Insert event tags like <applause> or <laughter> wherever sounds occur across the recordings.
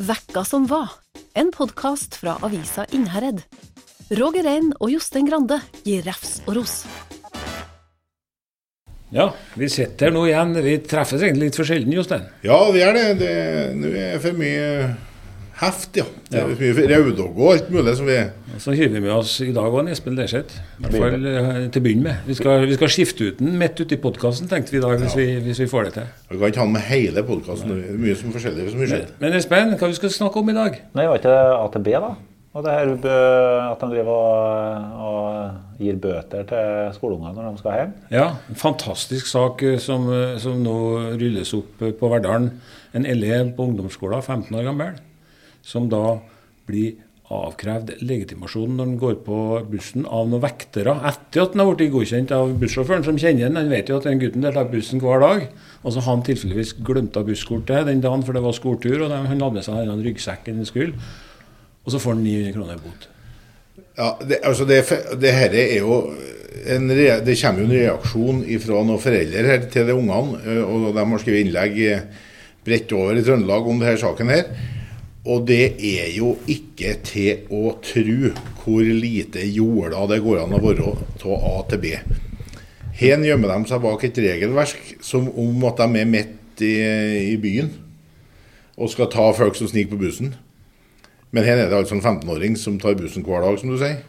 Vekka som var, en podkast fra avisa Innherred. Roger Rein og Jostein Grande gir refs og ros. Ja, vi sitter her nå igjen. Vi treffes egentlig litt for sjelden, Jostein. Ja, vi gjør det. det Nå er det for mye heft, ja. Det er for mye raudogge og alt mulig som vi Så hiver vi med oss i dag òg Espen Lerseth. I hvert fall eh, til å begynne med. Vi skal, vi skal skifte ut den midt ute i podkasten, tenkte vi i dag, hvis, vi, hvis vi får det til. Vi kan ikke ha den med hele podkasten. Det er mye som forskjellig. Mye skjer. Men Espen, hva vi skal snakke om i dag? Nei, var ikke det AtB, da? Og det her at de driver og, og gir bøter til skoleungene når de skal hjem. Ja, en fantastisk sak eh, som, eh, som nå rulles opp eh, på Verdalen. En elev på ungdomsskolen, 15 år gammel, som da blir avkrevd legitimasjon når han går på bussen av noen vektere, etter at han har blitt godkjent av bussjåføren, som kjenner han. Han vet jo at den gutten der tar bussen hver dag. Og så har han tilfeldigvis glemt av busskortet den dagen, for det var skoletur, og han hadde med seg den ryggsekken han skulle. Og så får han 900 kroner i bot. Ja, det, altså det, det her er jo en, re- Det kommer jo en reaksjon fra noen foreldre her til de ungene. Og de har skrevet innlegg eh, bredt over i Trøndelag om denne saken her. Og det er jo ikke til å tro hvor lite jorda det går an å være av A til B. Her gjemmer de seg bak et regelverk som om at de er midt i, i byen og skal ta folk som sniker på bussen. Men her er det altså en 15-åring som tar bussen hver dag, som du sier.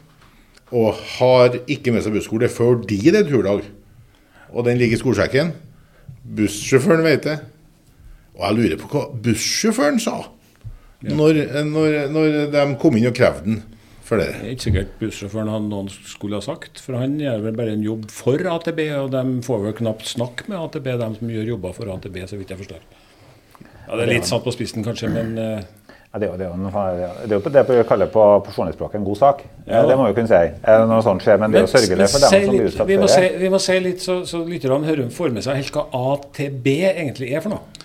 Og har ikke med seg busskole fordi det er turdag. Og den ligger i skolesekken. Bussjåføren vet det. Og jeg lurer på hva bussjåføren sa når, når, når de kom inn og krevde den for det. Det er ikke sikkert bussjåføren hadde noen skulle ha sagt, for han gjør vel bare en jobb for AtB, og de får vel knapt snakke med AtB, de som gjør jobber for AtB, så vidt jeg forstår. Ja, Det er litt satt på spissen, kanskje, men eh, Ja, det, er jo, det, er jo, det er jo det vi kaller på personligspråket en god sak. Ja. Det må vi kunne si. Eh, Når sånt skjer, men det er jo sørgelig for dem som blir utsatt for det. vi må si litt, så, så lytterne får med seg helt hva AtB egentlig er for noe.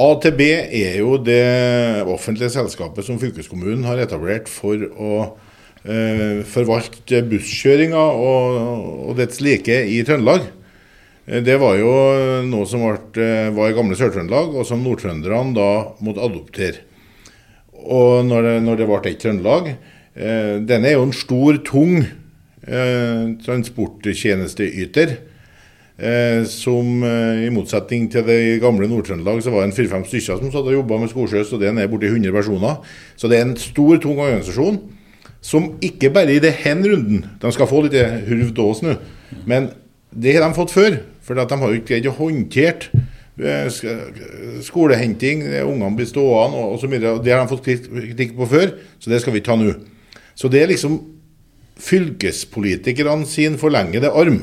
AtB er jo det offentlige selskapet som fylkeskommunen har etablert for å eh, forvalte busskjøringa og, og dets like i Trøndelag. Eh, Det var jo noe som ble, eh, var i gamle Sør-Trøndelag, og som nordtrønderne da måtte adoptere. Og når det, når det ble ett Trøndelag eh, Denne er jo en stor, tung eh, transporttjenesteyter. Eh, som eh, i motsetning til det gamle Nord-Trøndelag, så var det en fire-fem stykker som satt og jobba med Skorsjøs, og det er borti 100 personer. Så det er en stor, tung organisasjon som ikke bare i det hen runden De skal få litt hurv dås nå, men det har de fått før. For de har jo ikke greid å håndtere eh, skolehenting, ungene blir stående videre. Det har de fått kritikk på før, så det skal vi ta nå. Så det er liksom fylkespolitikerne sin forlengede arm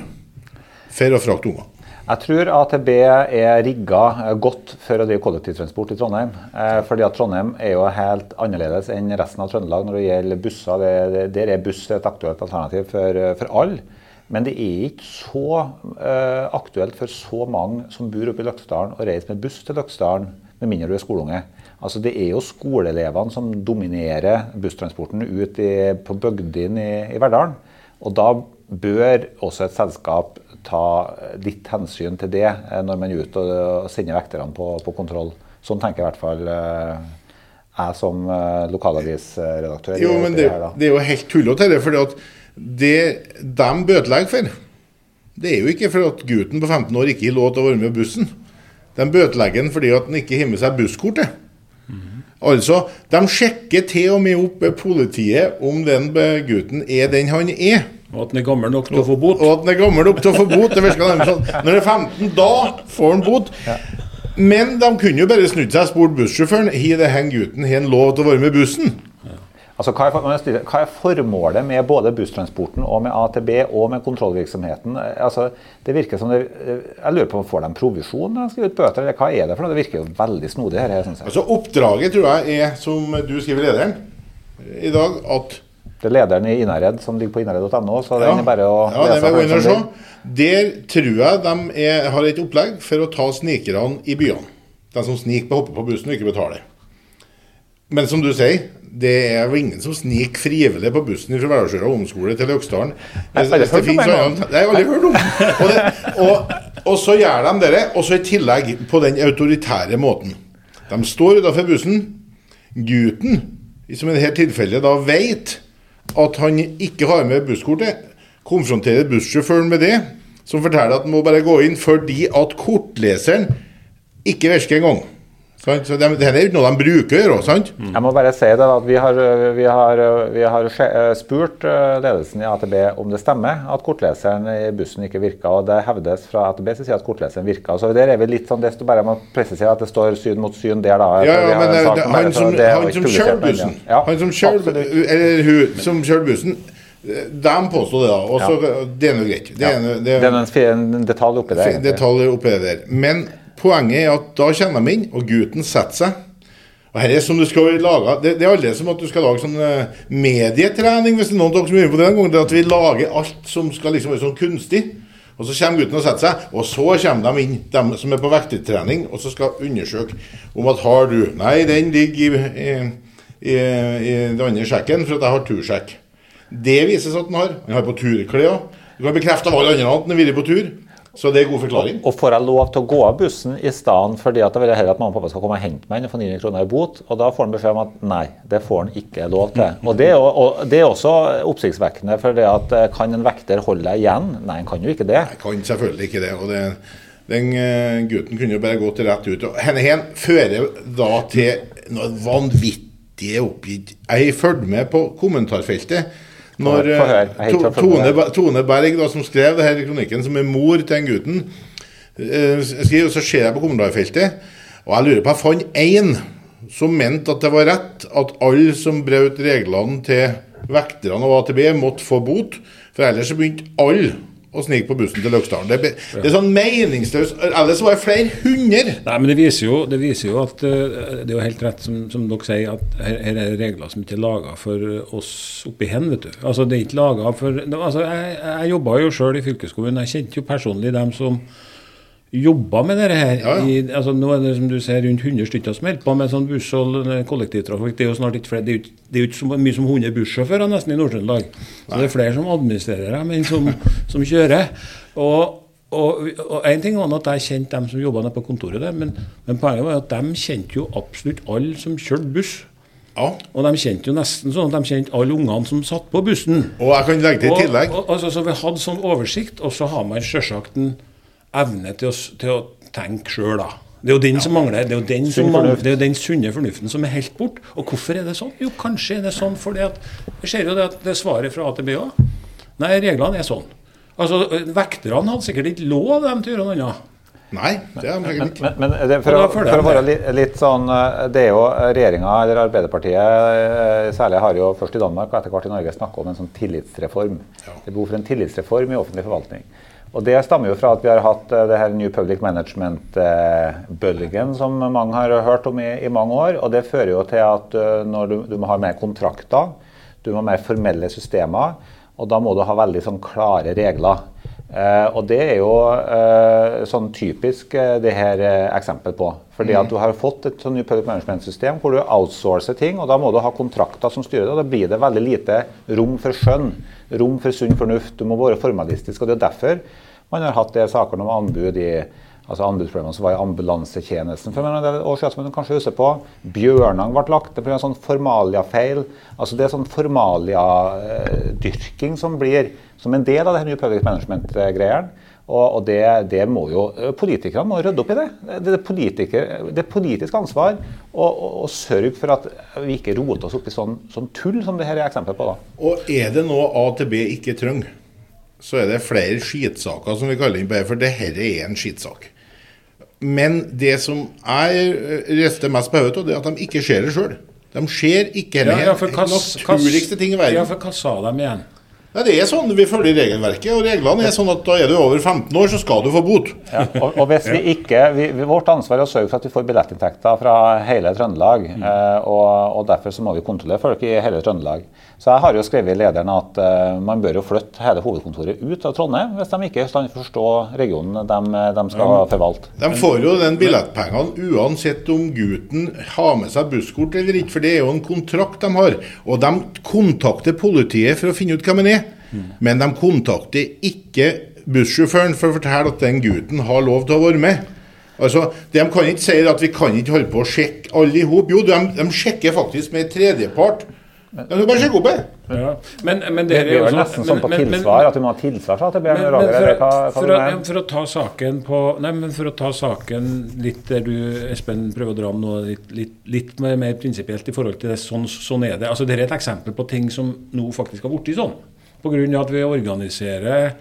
for og frakt unger. Jeg tror AtB er rigga godt for å drive kollektivtransport i Trondheim. Eh, fordi at Trondheim er jo helt annerledes enn resten av Trøndelag når det gjelder busser. Der er buss et aktuelt alternativ for, for alle. Men det er ikke så eh, aktuelt for så mange som bor oppe i Løksdalen og reiser med buss til Løksdalen, med mindre du er skoleunge. Altså Det er jo skoleelevene som dominerer busstransporten ut i, på bygdene i, i Verdalen. Og da bør også et selskap ta litt hensyn til det eh, når man er ute og, sender vekterne på, på kontroll. Sånn tenker i hvert fall eh, jeg som eh, lokalavisredaktør. Jo, men det, her, det er jo helt tullete, det. For at det de bøtelegger for, det er jo ikke for at gutten på 15 år ikke har lov til å være med bussen. De bøtelegger den fordi at han ikke har med seg busskortet. Altså, De sjekker til og med opp politiet om den gutten er den han er. Og at den er gammel nok til å få bot. Og at den er gammel nok til å få bot. Det virker nærmest sånn. Når det er 15, da får han bot. Men de kunne jo bare snudd seg og spurt bussjåføren har det gutten har lov til å være med bussen. Altså, hva, er, jeg hva er formålet med både busstransporten og med AtB og med kontrollvirksomheten? Altså, det virker som det, Jeg lurer på om Får de provisjon når de skriver ut bøter, eller hva er det for noe? Det virker jo veldig snodig. her, synes jeg. Altså Oppdraget tror jeg er, som du skriver i lederen i dag, at Det er lederen i Innherred som ligger på innherred.no, så den er bare å ja, det må jeg. Der tror jeg de er, har et opplegg for å ta snikerne i byene. De som sniker på hopper på bussen og ikke betaler. Men som du sier, det er jo ingen som sniker frivillig på bussen fra Verdalsjøra omskole til Løksdalen. Jeg har aldri hørt om det Det. Og, det, og, og så gjør de det, og så i tillegg på den autoritære måten. De står utenfor bussen, gutten, som i dette tilfellet da vet at han ikke har med busskortet, konfronterer bussjåføren med det, som forteller at han må bare gå inn fordi at kortleseren ikke virker engang. Sant? Så det, det er ikke noe de bruker å gjøre. Mm. Jeg må bare si det at Vi har, vi har, vi har eh, spurt eh, ledelsen i AtB om det stemmer at kortleseren i bussen ikke virka. og Det hevdes fra AtB som sier at kortleseren virka. Så der er vi litt sånn, desto bare man må presisere at det står syn mot syn der, da. Ja, ja, men det, det, han som, han som kjører bussen, Ja, han som kjører, eller hun som kjører bussen, de påstår det, da. Og så, Det er nå greit. Det Ja. Det er en, detalj oppi der. Detalj oppi der. Men poenget er at da kommer de inn, og gutten setter seg. Og her er som du skal lage, det, det er aldri som at du skal lage sånn eh, medietrening, hvis det er noen av dere som er på det en gang. Det er at vi lager alt som skal liksom være sånn kunstig. Og Så kommer gutten og setter seg, og så kommer de inn, de som er på vektetrening, og så skal undersøke om at har du Nei, den ligger i, i, i, den andre sjekken, for at jeg har tursjekk. Det vises at han har. Han har på turklær. Du kan bekrefte av alle andre at han har vært på tur. Så det er god forklaring. Og får jeg lov til å gå av bussen i stedet fordi at jeg vil heller at mamma og pappa skal komme og hente meg og få 900 kroner i bot? Og da får han beskjed om at nei, det får han ikke lov til. Og det og det er også oppsiktsvekkende, for det at eh, kan en vekter holde deg igjen? Nei, han kan jo ikke det. Jeg kan selvfølgelig ikke det. og det, Den eh, gutten kunne jo bare gått rett ut. og Henne hen fører da til noe vanvittig oppgitt. Jeg fulgte med på kommentarfeltet. Når eh, To- Tone, Tone Berg, da, som skrev det her i kronikken, som er mor til den gutten, eh, skriver, så ser jeg på kommentarfeltet, og jeg lurer på Jeg fant én som mente at det var rett at alle som brøt reglene til vekterne og AtB, måtte få bot. For ellers så begynte alle å snike på bussen til Løksdalen. Det, det er sånn meningsløst. Ellers var det flere hundre. Nei, men det viser jo, det viser jo at eh, det er jo helt rett som, som dere sier, at her, her er regler som ikke er laga for oss oppi hen, vet du. Altså, det er ikke laget for altså, Jeg, jeg jobba jo sjøl i fylkeskommunen. Jeg kjente jo personlig dem som jobba med dette her. Ja, ja. I, altså, nå er det som du ser rundt 100 stykker som holder på med sånn buss og kollektivtrafikk. Det er jo snart ikke flere, det er jo ikke, det er jo ikke så mye som 100 bussjåfører nesten i Nord-Trøndelag. Så det er flere som administrerer dem enn som, <laughs> som kjører. Og en ting var at jeg kjente dem som jobba nede på kontoret der, men, men poenget var at de kjente jo absolutt alle som kjørte buss. Ja. Og de kjente jo nesten sånn at de kjente alle ungene som satt på bussen. Og jeg kan legge til i tillegg Og, og, altså, så vi hadde sånn oversikt, og så har man sjølsagt en evne til å, til å tenke sjøl, da. Det er jo den som mangler. Det er jo den, som mangler, det er jo den sunne fornuften som er helt bort. Og hvorfor er det sånn? Jo, kanskje er det sånn fordi at Vi ser jo det at det er svaret fra AtB òg. Nei, reglene er sånn. Altså, Vekterne hadde sikkert ikke lov dem til å gjøre noe annet. Nei, det er de sikkert ikke. Men, men det, for, å, for å være litt, litt sånn Det er jo regjeringa, eller Arbeiderpartiet særlig, har jo først i Danmark og etter hvert i Norge snakka om en sånn tillitsreform. Det er behov for en tillitsreform i offentlig forvaltning. Og Det stammer jo fra at vi har hatt eh, det her New Public Management-bølgen som mange har hørt om i, i mange år. og Det fører jo til at eh, når du, du må ha mer kontrakter, du må ha mer formelle systemer, og da må du ha veldig sånn klare regler. Eh, og det er jo eh, sånn typisk eh, det her eksempel på. Fordi at du har fått et sånn public management-system hvor du outsourcer ting, og da må du ha kontrakter som styrer det. og Da blir det veldig lite rom for skjønn, rom for sunn fornuft. Du må være formalistisk. og Det er derfor man har hatt det sakene om anbud i altså anbudsproblemene som var i ambulansetjenesten for en del år siden, som du kanskje husker på. Bjørnang ble lagt ned pga. sånn formaliafeil. Altså det er sånn formaliadyrking som blir som en del av det nye product management-greiene. Og, og det, det må jo Politikerne må rydde opp i det. Det er, politiker, det er politisk ansvar å, å, å sørge for at vi ikke roter oss opp i sånn, sånn tull som det her er eksempel på. da. Og er det noe AtB ikke trenger, så er det flere skitsaker, som vi kaller inn det, her, for dette er en skitsak. Men det som jeg rister mest på hodet av, er at de ikke ser det sjøl. De ser ikke det. Ja, ja, for hva, Den naturligste ting i verden. Ja, for hva sa de igjen? Nei, det er sånn, Vi følger regelverket, og reglene er sånn at da er du over 15 år, så skal du få bot. Ja, og, og hvis vi ikke, vi, Vårt ansvar er å sørge for at vi får billettinntekter fra hele Trøndelag. Eh, og, og Derfor så må vi kontrollere folk i hele Trøndelag. Så jeg har jo skrevet i lederen at eh, man bør jo flytte hele hovedkontoret ut av Trondheim hvis de ikke å forstå regionen de, de skal forvalte. De får jo den billettpengene uansett om gutten har med seg busskort eller ikke, for det er jo en kontrakt de har. Og de kontakter politiet for å finne ut hvem han er, men de kontakter ikke bussjåføren for å fortelle at den gutten har lov til å være med. Altså, De kan ikke si at vi kan ikke holde på å sjekke alle i hop. Jo, de, de sjekker faktisk med tredjepart. De bare sjekke opp det. Ja. Men, men det Det er blir jo vel sånn- nesten sånn på men- men- tilsvar, at du må ha tilsvar. Men, men for, hva, hva for, å, for å ta saken på Nei, men for å ta saken litt der du, Espen, prøver å dra om noe litt, litt, litt mer, mer prinsipielt i forhold til det. Sånn, sånn er det. Altså, Dette er et eksempel på ting som nå faktisk har blitt sånn. Pga. at vi organiserer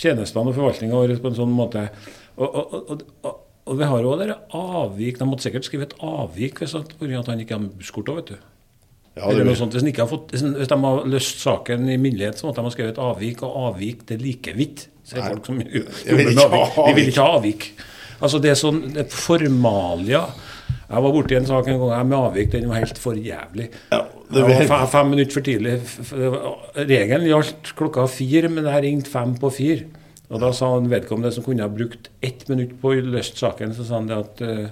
tjenestene og forvaltninga vår på en sånn måte. Og, og, og, og, vi har jo dere avvik. De måtte sikkert skrive et avvik hvis at, av at han ikke har busskort òg, vet du. Ja, det Eller noe sånt. Hvis, de har fått, hvis de har løst saken i myndighet, så måtte de ha skrevet et avvik, og avvik det er like vidt. Sier folk som jobber med avvik. Vi vil ikke ha avvik. Altså det er sånn det formalia. Jeg var borti en sak en gang med avvik, den var helt for jævlig. Ja, det var fem, fem minutter for tidlig. Regelen gjaldt klokka fire, men jeg ringte fem på fire. Og da sa han vedkommende som kunne ha brukt ett minutt på å løse saken, så sa han det at eh,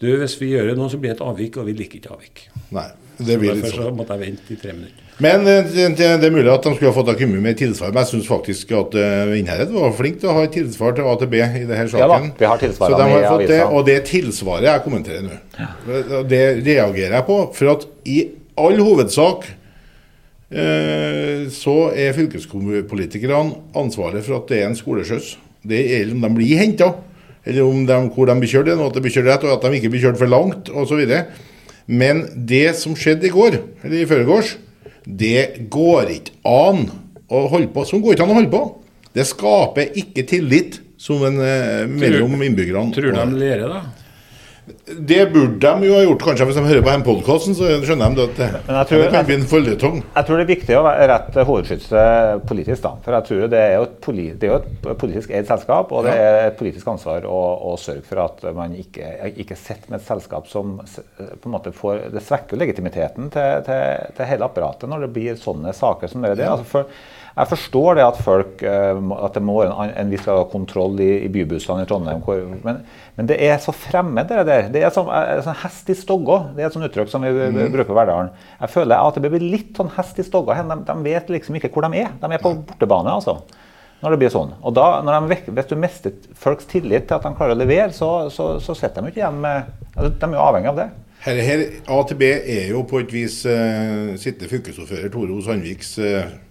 du, hvis vi gjør det nå, så blir det et avvik, og vi liker ikke avvik. Nei, det blir litt sånn. så måtte jeg vente i tre minutter. Men eh, det, det det er mulig at de skulle ha fått ha kommet med tilsvar. Men jeg syns faktisk at uh, Innherred var flink til å ha et tilsvar til AtB i denne saken. Ja da, vi har tilsvarene Så de har fått det, og det tilsvaret jeg kommenterer nå, ja. det reagerer jeg på. For at i all hovedsak eh, så er fylkespolitikerne ansvaret for at det er en skoleskyss. Det gjelder om de blir henta, eller om de, hvor de blir kjørt, eller at de blir kjørt rett, og at de ikke blir kjørt for langt osv. Men det som skjedde i går, eller i forgårs, det går ikke an å holde på. Sånn går ikke an å holde på. Det skaper ikke tillit som en, eh, mellom innbyggerne. Tror de lærer, da? Det burde de jo ha gjort, kanskje. Hvis de hører på denne podkasten, så skjønner de det at det, Men jeg tror- det kan bli en føljetong. Jeg tror det er viktig å være- rette hovedskytset politisk. da, for jeg tror Det er jo et, politi, det er et politisk eid selskap, og det er et politisk ansvar å, å sørge for at man ikke, ikke sitter med et selskap som på en måte får, Det svekker legitimiteten til, til, til hele apparatet når det blir sånne saker som det. er. Altså for, jeg forstår det at folk eh, at det må være en, en viss kontroll i, i bybussene i Trondheim, hvor, men, men det er så fremmed, det der. Det er som eh, sånn hest i stogga. Det er et sånt uttrykk som vi mm. bruker i Verdalen. Jeg føler at det blir litt sånn hest i stogga. De, de vet liksom ikke hvor de er. De er på bortebane, altså. Når det blir sånn. Og da, når de, Hvis du mister folks tillit til at de klarer å levere, så, så, så sitter de ikke igjen med altså, De er jo avhengig av det. Her, her, AtB er jo på et vis uh, sittende fylkesordfører Tore O. Sandviks eh, eh, pro-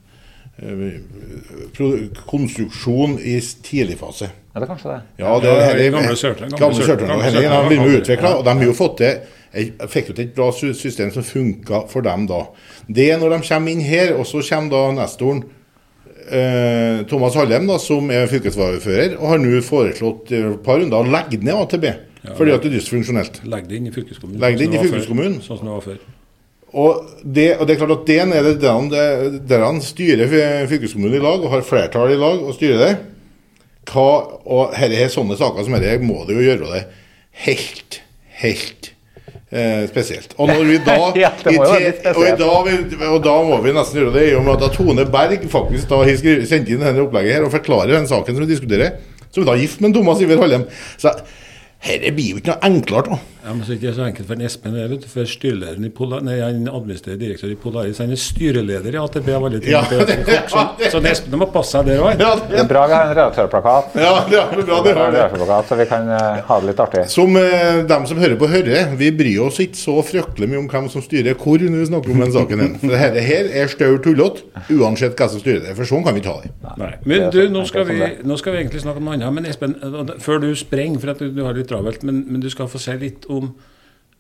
konstruksjon i tidlig fase. Ja, det er kanskje det. Ja, det er- gamle Sør-Trøndelag, gamle Sør-Trøndelag, blitt Sør-Trøndelag. utvikla, og de har jo fått til jeg fikk ut et bra system som funka for dem da. Det er når de kommer inn her, og så kommer da nestoren eh, Thomas Hallem, da, som er fylkesvaraordfører, og har nå foreslått et par runder å legge ned AtB. fordi at det er dysfunksjonelt. Legg det inn i fylkeskommunen. Legg det inn i sånn før. fylkeskommunen. Sånn som det var før. Og det, og det er klart at det er det der han, der han styrer fy- fylkeskommunen i lag, og har flertall i lag og styrer det. Hva, og her er sånne saker som dette må det jo gjøre det helt, helt eh, spesielt. Og når vi da <laughs> Ja, i og, da, og da må vi nesten gjøre det i og med at da Tone Berg faktisk da har sendt inn denne opplegget her og forklarer den saken som vi diskuterer, som er da gift med Thomas Iver Hallem. Så dette blir jo ikke noe enklere. da. Ja, men så er det ikke så enkelt for en Espen det, vet du, for styrelederen i Polar, nei, han administrerer direktør i Polaris han er styreleder i AtB av alle ting. Ja, Det er det- så, så en Espen må passe seg der òg. Ja, Det er bra vi har en redaktørplakat. ja, ja, det er bra det har det. Så vi kan eh, ha det litt artig. Som eh, dem som hører på, hører. Vi bryr oss ikke så fryktelig mye om hvem som styrer hvor når vi snakker om den saken. For dette her er staur tullete, uansett hvem som styrer det. For sånn kan vi ikke ha det. Nei. Men er du, sånn, nå skal, vi, nå skal vi egentlig snakke om noe annet. Men Espen, eh, før du sprenger, for at du, du har det litt travelt, men, men du skal få se litt om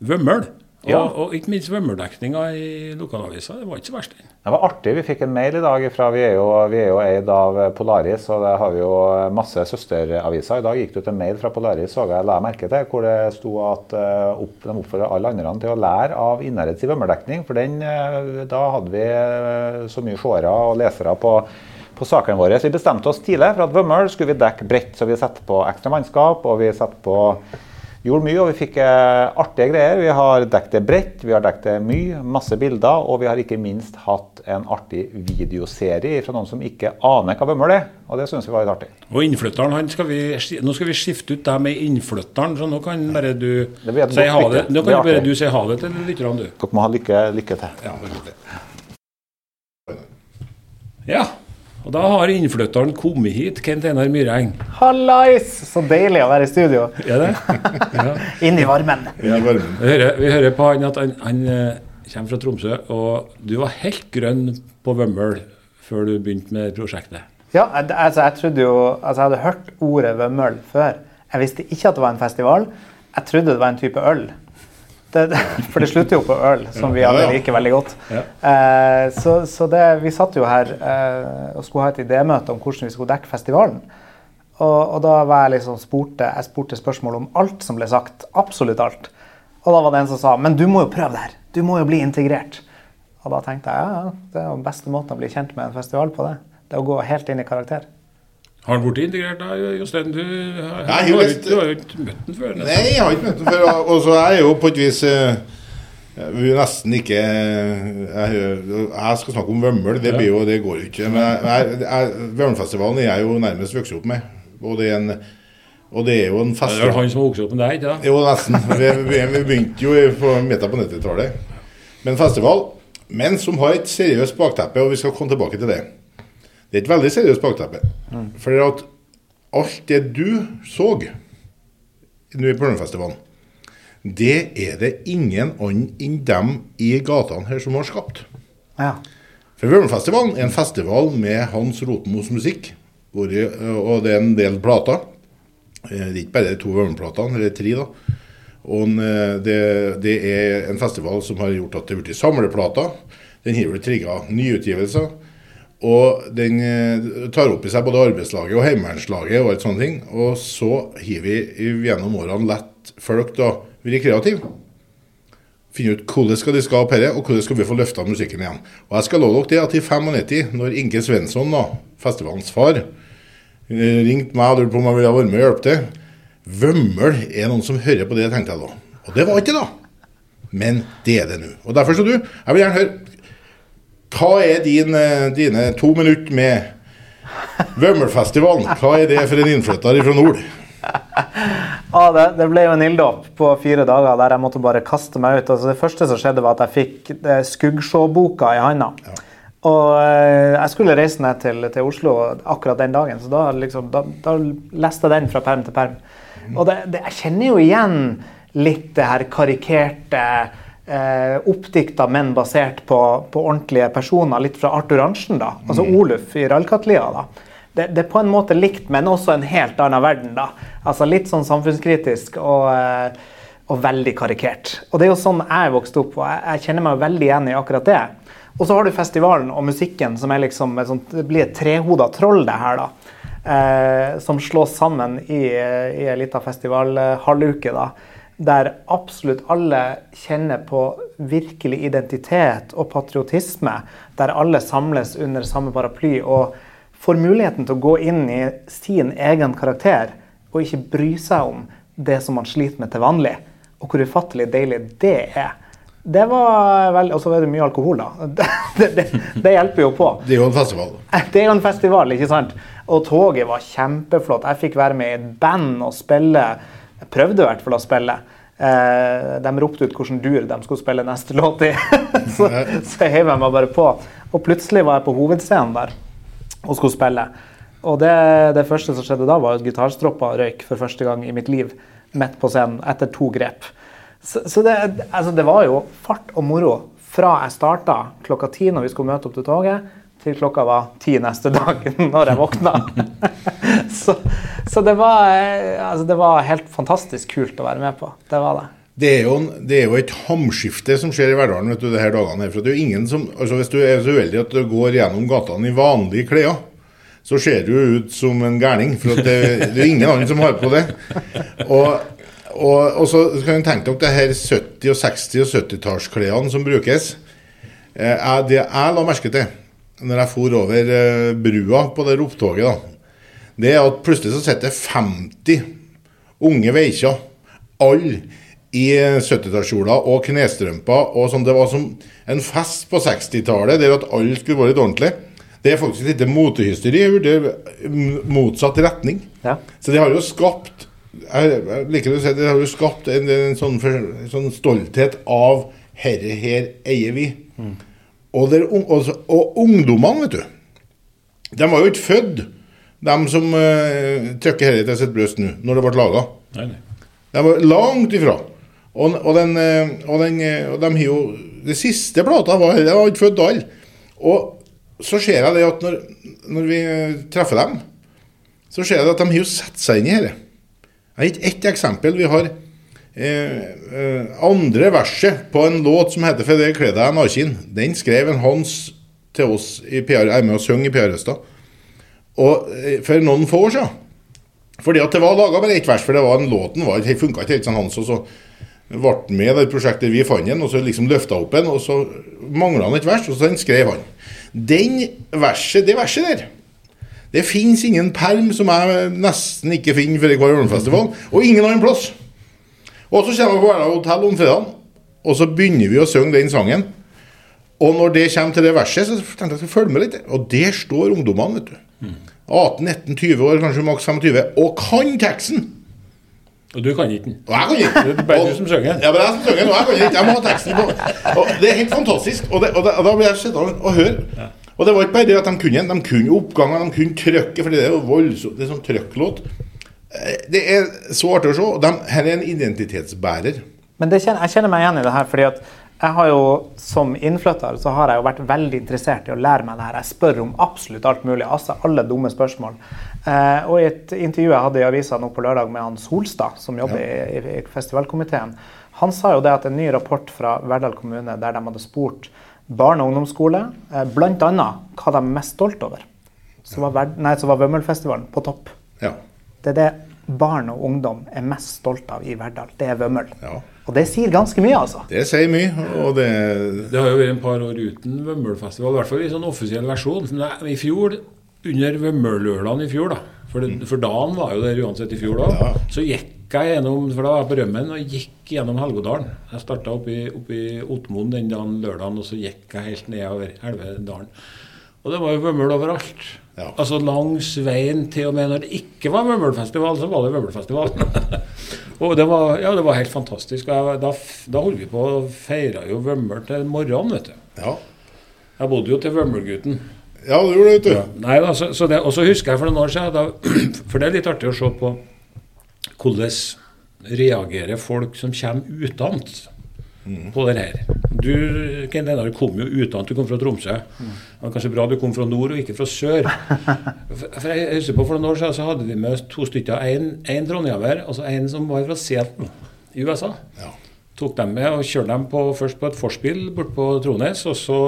Vømmøl. Og, Ja. og ikke minst Vømmøldekninga i lokalavisa. Det var ikke så verst. Det var artig. Vi fikk en mail i dag fra Vi er jo, vi er jo eid av Polaris, og der har vi jo masse søsteraviser. I dag gikk det ut en mail fra Polaris så jeg la merke til, hvor det sto at eh, opp, de oppfordra alle andre til å lære av Innherreds svømmerdekning. For den, eh, da hadde vi eh, så mye seere og lesere på, på sakene våre. Så vi bestemte oss tidlig for at Vømmøl skulle vi dekke bredt. Så vi setter på ekstra mannskap, og vi setter på Gjorde mye, og vi fikk eh, artige greier. Vi har dekket det bredt, vi har dekket det mye, masse bilder, og vi har ikke minst hatt en artig videoserie fra noen som ikke aner hva Vømmøl er. Og det syns vi var litt artig. Og innflytteren, han skal vi, nå skal vi skifte ut deg med innflytteren, så nå kan bare du si ha det. Nå kan bare du si ha det til lytterne, du. Dere må ha lykke, lykke til. Ja. Og da har innflytteren kommet hit, Kent Einar Myreng. Hallais! Så deilig å være i studio. Er det? <laughs> Ja. Inn i varmen. Ja, varmen. Vi, hører, vi hører på han at han, han eh, kommer fra Tromsø, og du var helt grønn på Vømmøl før du begynte med prosjektet. Ja, altså, jeg trodde jo Altså, jeg hadde hørt ordet vømmøl før. Jeg visste ikke at det var en festival. Jeg trodde det var en type øl. Det, for det slutter jo på øl, som vi alle liker veldig godt. Eh, så så det, vi satt jo her eh, og skulle ha et idémøte om hvordan vi skulle dekke festivalen. Og, og da var jeg liksom spurte, jeg spurte spørsmål om alt som ble sagt. Absolutt alt. Og da var det en som sa men du må jo prøve det her. Du må jo bli integrert. Og da tenkte jeg ja, det er jo beste måten å bli kjent med en festival på. det. Det er å gå helt inn i karakter. Har han blitt integrert da, Jostein? Du, har- Nei, du, har, du har jo ikke møtt ham før? nesten. Nei, jeg har ikke møtt ham før. Og så er jeg jo på et vis eh, vi nesten ikke Jeg, jeg skal snakke om Vømmøl, det, blir jo, det går jo ikke. Men jeg, Vømmølfestivalen er jeg jo nærmest vokst opp med. Og det er, en, og det er jo en Det er han som har vokst opp med deg, ikke sant? Jo, nesten. Vi, vi, vi begynte jo på midten på 90-tallet med en festival, men som har et seriøst bakteppe, og vi skal komme tilbake til det. Det er et veldig seriøst bakteppe. For at alt det du så nå i Børnefestivalen, det er det ingen annen enn dem i gatene her som har skapt. Ja. For Vømmelfestivalen er en festival med Hans Rotmos musikk, hvor, og det er en del plater. Eh, Det er ikke bare de to Vømmelplatene, eller tre, da. Og eh, det, det er en festival som har gjort at det er blitt samleplater. Den har vel trigga nyutgivelser. Og den eh, tar opp i seg både arbeidslaget og heimevernslaget og alt sånne ting. Og så har vi gjennom årene latt folk da være kreative finne ut hvordan skal de skal opp dette, og hvordan skal vi få løfta musikken igjen. Og jeg skal love dere det at i 95, når Inge Svensson, da, festivalens far, eh, ringte meg og lurte på om jeg ville være med og hjelpe til Vømmøl er noen som hører på det, tenkte jeg da. Og det var ikke da. Men det er det nå. Og derfor skal du Jeg vil gjerne høre Hva er din, eh, dine to minutter med Vømmelfestivalen? Hva er det for en innflytter fra nord? <laughs> Ah, det, det ble jo en ilddåp på fire dager der jeg måtte bare kaste meg ut. Altså, det første som skjedde, var at jeg fikk skuggsjåboka Skuggsjå-boka i handa. Og eh, jeg skulle reise ned til, til Oslo akkurat den dagen, så da, liksom, da, da leste jeg den fra perm til perm. Og det, det, jeg kjenner jo igjen litt det her karikerte eh, oppdikta, men basert på, på ordentlige personer. Litt fra Arthur Arntzen, da. Altså Oluf i Rallkatlia. da. Det, det er på en måte likt, men også en helt annen verden. da. Altså Litt sånn samfunnskritisk og, eh, og veldig karikert. Og det er jo sånn jeg vokste opp, og jeg, jeg kjenner meg veldig igjen i akkurat det. Og så har du festivalen og musikken, som er liksom et sånt, det blir et trehoda troll, det her. da. Eh, som slås sammen i, i ei lita festivalhalvuke. da der absolutt alle kjenner på virkelig identitet og patriotisme. Der alle samles under samme paraply og får muligheten til å gå inn i sin egen karakter og ikke bry seg om det som man sliter med til vanlig. Og hvor ufattelig deilig det er. Det var vel, Og så er det mye alkohol, da. <laughs> Det, det, det hjelper jo på. Det er jo en festival. <laughs> Det er jo en festival, ikke sant? Og toget var kjempeflott. Jeg fikk være med i et band og spille. Prøvde i hvert fall å spille. Eh, de ropte ut hvilken dur de skulle spille neste <laughs> låt i. så, så heiv jeg meg bare på. Og plutselig var jeg på hovedscenen der og skulle spille. Og det, det første som skjedde da, var at gitarstropper røyk for første gang i mitt liv midt på scenen etter to grep. Så, så det, altså det var jo fart og moro fra jeg starta klokka ti når vi skulle møte opp til toget, til klokka var ti neste dag <laughs> når jeg våkna. <laughs> så så det, var, eh, altså det var helt fantastisk kult å være med på. Det var det. Det er, jo, det er jo et hamskifte som skjer i hverdagen vet du, de her dagene. for det er jo ingen som, altså Hvis du er så uheldig at du går gjennom gatene i vanlige klær, så ser du ut som en gærning. For det, det er ingen andre som har på det. Og, og, og så kan du tenke deg det her 70-, og 60- og 70-tallsklærne som brukes. Eh, det jeg la merke til når jeg for over eh, brua på det opptoget, da, det er at plutselig så sitter 50 unge veikjer, alle i 70-tallskjoler og knestrømper. og sånn. Det var som en fest på 60-tallet der at alle skulle være litt ordentlig. Det er faktisk ikke motehysteri, det er motsatt retning. Ja. Så det har jo skapt jeg, jeg liker å si det har jo skapt en, en sånn, for, sånn stolthet av herre her eier vi. Og, der, og, og, og ungdommene, vet du. De var jo ikke født, de som uh, trykker dette til sitt bryst nå, når det ble laga. De var langt ifra. Og, og, den, eh, og, den, eh, og de har jo Det siste plata var Det var ikke født alle. Og så ser jeg det at når, når vi treffer dem, så ser jeg at de har jo satt seg inn i dette. Jeg har gitt ett eksempel. Vi har eh, eh, andre verset på en låt som heter 'For det kler deg naken'. Den skrev en Hans til oss i PR, jeg er med og synger i PR-Østa. Og eh, for noen få år siden fordi at det var laga bare ett vers, for det var en låten var, det funka ikke helt sånn hans. Og så ble med i det prosjektet vi fant den, og så liksom løfta opp en, og så mangla han et vers, og så skrev han. Den verset, det verset der Det fins ingen perm som jeg nesten ikke finner for hver Ørnfestival, og ingen annen plass. Og så kommer jeg på Verdal hotell om fredagen, og så begynner vi å synge den sangen. Og når det kommer til det verset, så tenkte jeg at jeg skal følge med litt. Og der står ungdommene, vet du. 18-19-20 år, kanskje maks 25, og kan teksten! Og du kan ikke den. Og jeg kan ikke. Det er bare du som synger. Ja, men jeg som synger, og jeg kan ikke. Jeg må ha teksten på. Og det er helt fantastisk. Og, det, og, det, og da blir jeg sittende og høre. Og det var ikke bare det at de kunne den. De kunne oppganger, de kunne trykket, for det er jo voldsomt. Det er sånn trykklåt. Eh, Det er så artig å se. og De, her er en identitetsbærer. Men det kjenner, jeg kjenner meg igjen i det her, fordi at jeg har jo som innflytter så har jeg jo vært veldig interessert i å lære meg det her. Jeg spør om absolutt alt mulig, altså alle dumme spørsmål. Eh, og i et intervju jeg hadde i avisa nå på lørdag med han Solstad, som jobber i, i, i festivalkomiteen, han sa jo det at en ny rapport fra Verdal kommune der de hadde spurt barne- og ungdomsskole, eh, bl.a. hva de er mest stolt over, så var, Verd- nei, så var Vømmelfestivalen på topp. Ja. Det er det barn og ungdom er mest stolt av i Verdal. Det er Vømmøl. ja. Og det sier ganske mye, altså. Det sier mye, og det Det har jo vært en par år uten Vømmølfestival, i hvert fall i sånn offisiell versjon. Men I fjor, under Vømmøllørdagen i fjor, da, for, det, for dagen var jo der uansett i fjor da, Ja. så gikk jeg gjennom, for da var jeg på Rømmen og gikk gjennom Helgodalen. Jeg starta oppe i Otmoen den dagen lørdagen, og så gikk jeg helt nedover Elvedalen. Og det var jo Vømmøl overalt. Ja. Altså langs veien, til og med når det ikke var Vømmølfestival, så var det Vømmølfestival. <laughs> og det var, ja, det var helt fantastisk. Og jeg, da, da holdt vi på og feira jo Vømmøl til morgenen, vet du. Ja, Jeg bodde jo til Vømmølgutten. ja det gjorde du, vet du. Nei, da, så, så det, Og så husker jeg for noen år siden, da, <clears throat> for det er litt artig å se på hvordan reagerer folk som kommer utenat på det her. Du Ken Einar, kom jo utenat, du kom fra Tromsø. Det var kanskje bra du kom fra nord og ikke fra sør. <laughs> For jeg husker på For noen år siden så hadde vi med oss to stykker. En, en trondhjemmer og så en som var fra Seattle i USA. Ja. Tok dem med og kjørte dem på, først på et forspill bort på Trones, og så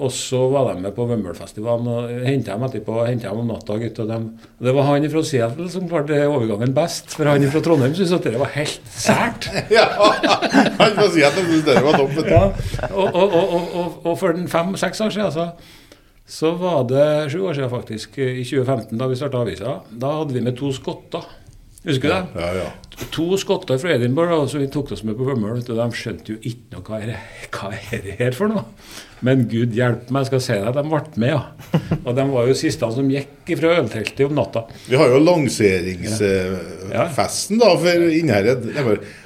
og så var de med på Vømmølfestivalen og henta dem etterpå. Hentet dem om natta, gutt, og dem. Det var han fra Seattle som klarte overgangen best. For han fra Trondheim syntes at det var helt sært. <laughs> Ja, Han fra han syntes det var topp. Ja. Og, og, og, og for fem-seks år siden, så, så var det sju år siden faktisk, i 2015, da vi starta avisa, da hadde vi med to skotter. Husker du det? Ja, ja. To skotter fra Edinburgh som vi tok oss med på Vømmøl. De skjønte jo ikke noe hva er det, hva er det her for noe. Men gud hjelpe meg, jeg skal si deg, de ble med, ja. Og de var jo siste som gikk fra ølteltet om natta. Vi har jo lanseringsfesten da for Innherred.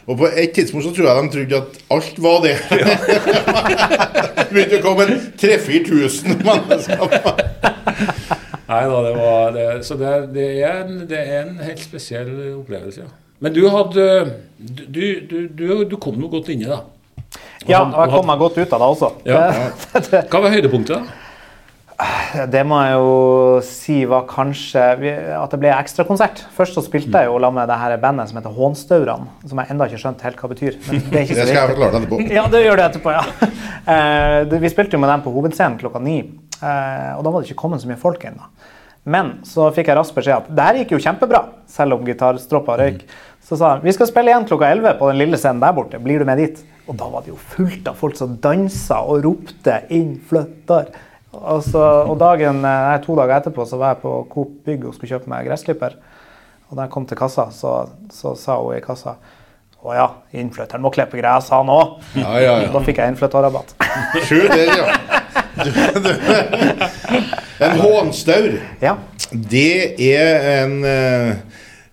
Og på et tidspunkt så tror jeg de trodde at alt var det. <laughs> Det begynte å komme en 3000-4000 <laughs> mennesker. Nei da, det var det, Så det, det, er en, det er en helt spesiell opplevelse, ja. Men du hadde Du, du, du, du kom nå godt inni, da. Ja, og jeg kom meg godt ut av det også. Ja. <laughs> Hva var høydepunktet, da? Det må jeg jo si var kanskje at det ble ekstrakonsert. Først så spilte jeg jo la med det her bandet som heter Hånstaurene, som jeg ennå ikke har skjønt helt hva betyr. Men det er ikke Det skal jeg forklare deg etterpå. Ja, det gjør det etterpå, ja. <laughs> Eh, Vi spilte jo med dem på hovedscenen klokka ni, og da var det ikke kommet så mye folk ennå. Men så fikk jeg raskt beskjed at det her gikk jo kjempebra, selv om gitarstroppa røyk. Så sa han vi skal spille igjen klokka 11 på den lille scenen der borte, blir du med dit? Og da var det jo fullt av folk som dansa og ropte 'innflytter'. Og, så, og dagen, eh, nei, to dager etterpå så var jeg på Coop Bygg og skulle kjøpe meg gressklipper. Og da jeg kom til kassa, så, så sa hun i kassa å ja, innflytteren må klippe gress, han òg. Ja, ja, ja. Da fikk jeg innflytterrabatt. Se der, ja. <laughs> En hånstaur, ja. det er en eh,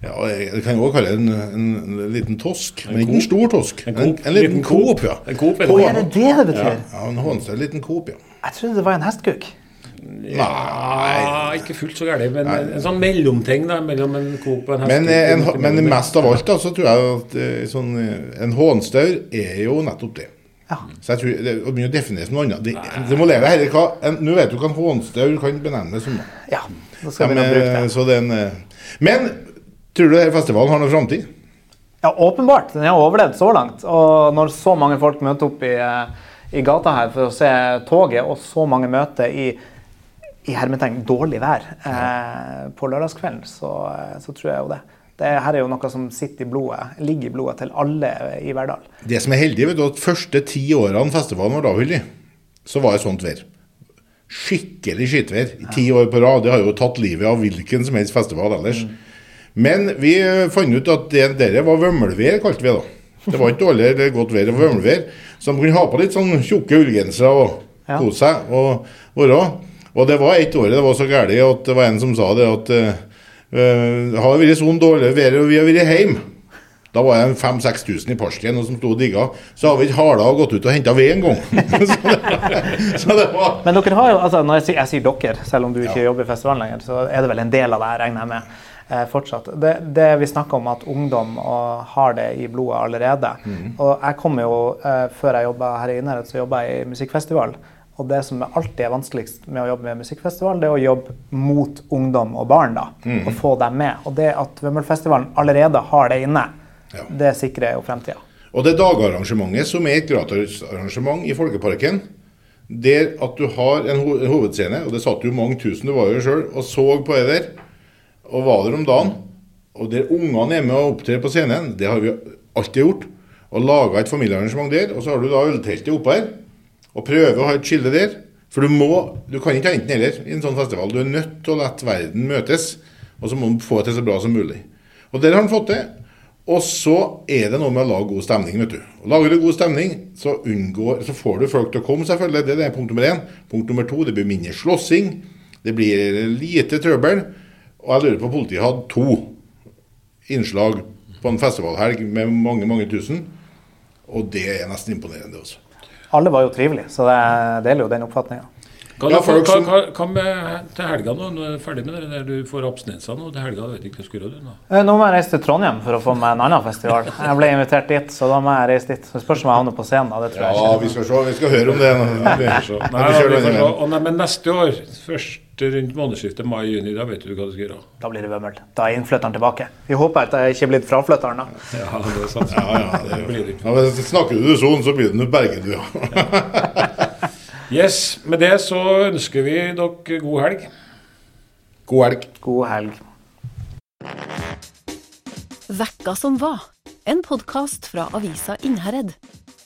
ja, Jeg kan også kalle det en, en liten tosk, men ikke en stor tosk. En En, en liten Coop. Ja. En Coop, Hå, Er det det det betyr? Ja, en hånstaur, en liten Coop, ja. Jeg trodde det var en hestkuk. Ja, ikke fullt så gærent, men en, en sånn mellomting da, mellom en Coop og en Men, hestekupp. eh, en, men mest av alt da, så tror jeg at eh, sånn, en hånstaur er jo nettopp det. Så jeg tror Det er mye å definere som noe annet. Det, det må leve her. Nå vet du hva en hånstaur kan benevnes som. Ja, nå skal vi begynne bruke det. en, eh, men tror du festivalen har noen framtid? Ja, åpenbart. Den har overlevd så langt. Og når så mange folk møter opp i, eh, i gata her for å se toget, og så mange møter i, i hermetegn dårlig vær eh, på lørdagskvelden, så, eh, så tror jeg jo det. Det her er jo noe som sitter i blodet, ligger i blodet til alle i Verdal. Det som er heldig, vet du, at første ti årene festivalen var avholdt, så var det sånt vær. Skikkelig skittvær. I ti år på rad. Det har jo tatt livet av hvilken som helst festival ellers. Men vi eh, fant ut at det der var vømmelvær, kalte vi det da. Det var ikke dårlig eller godt vær, det var vømmelvær. Så man kunne ha på litt sånn tjukke ullgensere og kose seg og være. Og det var ett år det var så galt at det var en som sa det at eh, eh, det har vært sånn dårlig vær og vi har vært hjemme. Da var jeg 5000-6000 i Porsgrunn som sto og digga. Så har vi ikke hala gått ut og henta ved en gang. så, <laughs> det, så det var Men dere har jo, altså når jeg sier, jeg sier dere, selv om du ikke jobber i festivalen lenger, så er det vel en del av det regner jeg med. Eh, fortsatt. Det, det vi snakker om at ungdom og, har det i blodet allerede. Og jeg kommer jo, eh, Før jeg jobba her i Innherred, så jobba jeg i musikkfestival. Og det som alltid er vanskeligst med å jobbe med musikkfestival, det er å jobbe mot ungdom og barn. da, Og få dem med. Og det at Vømmølfestivalen allerede har det inne, Ja. det sikrer jo fremtida. Og det dagarrangementet, som er et gratisarrangement i Folkeparken, der at du har en, ho en hovedscene, og det satt jo mange tusen, du var jo sjøl, og så på det der, og var der om dagen, og der ungene er med og opptrer på scenen, det har vi alltid gjort, og laga et familiearrangement der, og så har du da ølteltet oppe her, og prøve å ha et skille der. For du må, du kan ikke ha enten eller i en sånn festival. Du er nødt til å la verden møtes, og så må du få det til så bra som mulig. Og der har han fått det. Og så er det noe med å lage god stemning. vet du. Og Lager du god stemning, så, unngår, så får du folk til å komme, selvfølgelig. Det er punkt nummer én. Punkt nummer to, det blir mindre slåssing. Det blir lite trøbbel. Og jeg lurer på politiet hadde to innslag på en festivalhelg med mange, mange tusen. Og det er nesten imponerende også. Alle var jo trivelige, så jeg deler jo den oppfatninga. Hva, Ja, folk hva, som- hva, hva med til helga nå? Nå er du ferdig med det der du får abstinenser nå til helga. vet ikke hva skal du nå. Eh, Nå må jeg reise til Trondheim for å få meg en annen festival. Jeg ble invitert dit, så da må jeg reise dit. Så spørs om jeg havner på scenen. da, Det tror jeg Ja, ikke. vi skal se. Vi skal høre om det. nå. Nei, da, vi får se. Og nei, men neste år, først rundt månedsskiftet mai-juni, da vet du hva du skal gjøre. Da blir det vømmøl. Da er innflytteren tilbake. Vi håper at jeg ikke er blitt fraflytteren. da. Ja, det er sant. Ja, ja, det blir det ikke. ja, men Snakker du sånn, så blir det noe berget, du, ja. <laughs> Yes, med det så ønsker vi dere god helg. God helg. God helg. Vekka som var. En podkast fra avisa Innherred.